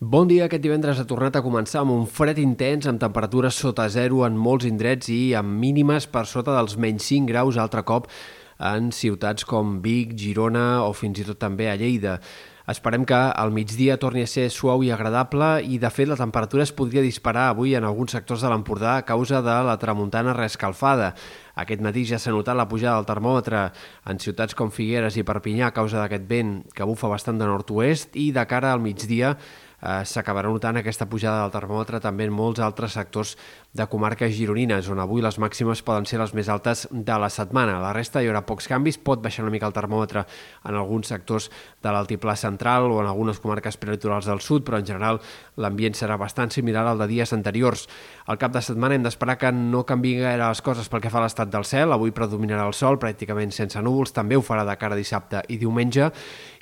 Bon dia. Aquest divendres ha tornat a començar amb un fred intens, amb temperatures sota zero en molts indrets i amb mínimes per sota dels menys 5 graus altre cop en ciutats com Vic, Girona o fins i tot també a Lleida. Esperem que al migdia torni a ser suau i agradable i, de fet, la temperatura es podria disparar avui en alguns sectors de l'Empordà a causa de la tramuntana reescalfada. Aquest matí ja s'ha notat la pujada del termòmetre en ciutats com Figueres i Perpinyà a causa d'aquest vent que bufa bastant de nord-oest i de cara al migdia eh, s'acabarà notant aquesta pujada del termòmetre també en molts altres sectors de comarques gironines, on avui les màximes poden ser les més altes de la setmana. La resta hi haurà pocs canvis, pot baixar una mica el termòmetre en alguns sectors de l'altiplà central o en algunes comarques prelitorals del sud, però en general l'ambient serà bastant similar al de dies anteriors. Al cap de setmana hem d'esperar que no canvi gaire les coses pel que fa a l'estat del cel. Avui predominarà el sol, pràcticament sense núvols, també ho farà de cara dissabte i diumenge.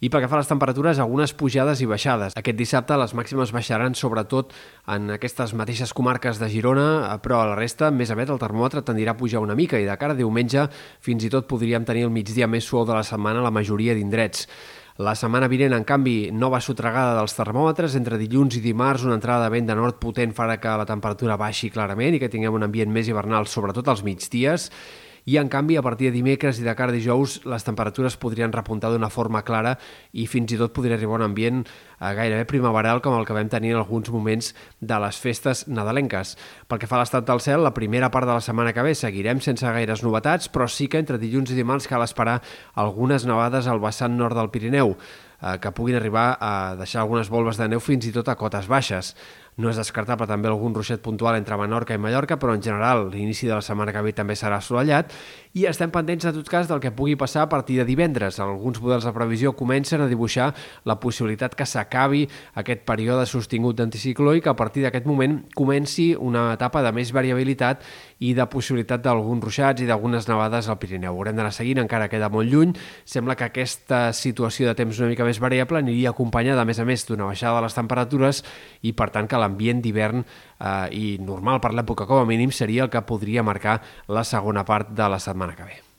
I pel que fa a les temperatures, algunes pujades i baixades. Aquest dissabte les màximes baixaran sobretot en aquestes mateixes comarques de Girona, però a la resta, més aviat, el termòmetre tendirà a pujar una mica i de cara a diumenge fins i tot podríem tenir el migdia més suau de la setmana a la majoria d'indrets. La setmana vinent, en canvi, nova sotregada dels termòmetres. Entre dilluns i dimarts, una entrada de vent de nord potent farà que la temperatura baixi clarament i que tinguem un ambient més hivernal, sobretot als migdies i en canvi a partir de dimecres i de cara a dijous les temperatures podrien repuntar d'una forma clara i fins i tot podria arribar un ambient eh, gairebé primaveral com el que vam tenir en alguns moments de les festes nadalenques. Pel que fa a l'estat del cel, la primera part de la setmana que ve seguirem sense gaires novetats, però sí que entre dilluns i dimarts cal esperar algunes nevades al vessant nord del Pirineu eh, que puguin arribar a deixar algunes volves de neu fins i tot a cotes baixes. No és descartable també algun ruixet puntual entre Menorca i Mallorca, però en general l'inici de la setmana que ve també serà assolellat i estem pendents, en tot cas, del que pugui passar a partir de divendres. Alguns models de previsió comencen a dibuixar la possibilitat que s'acabi aquest període sostingut d'anticicló i que a partir d'aquest moment comenci una etapa de més variabilitat i de possibilitat d'alguns ruixats i d'algunes nevades al Pirineu. Haurem d'anar seguint, encara queda molt lluny. Sembla que aquesta situació de temps una mica més variable aniria acompanyada, a més a més, d'una baixada de les temperatures i, per tant, que l'ambient d'hivern eh, i normal per l'època com a mínim seria el que podria marcar la segona part de la setmana semana que.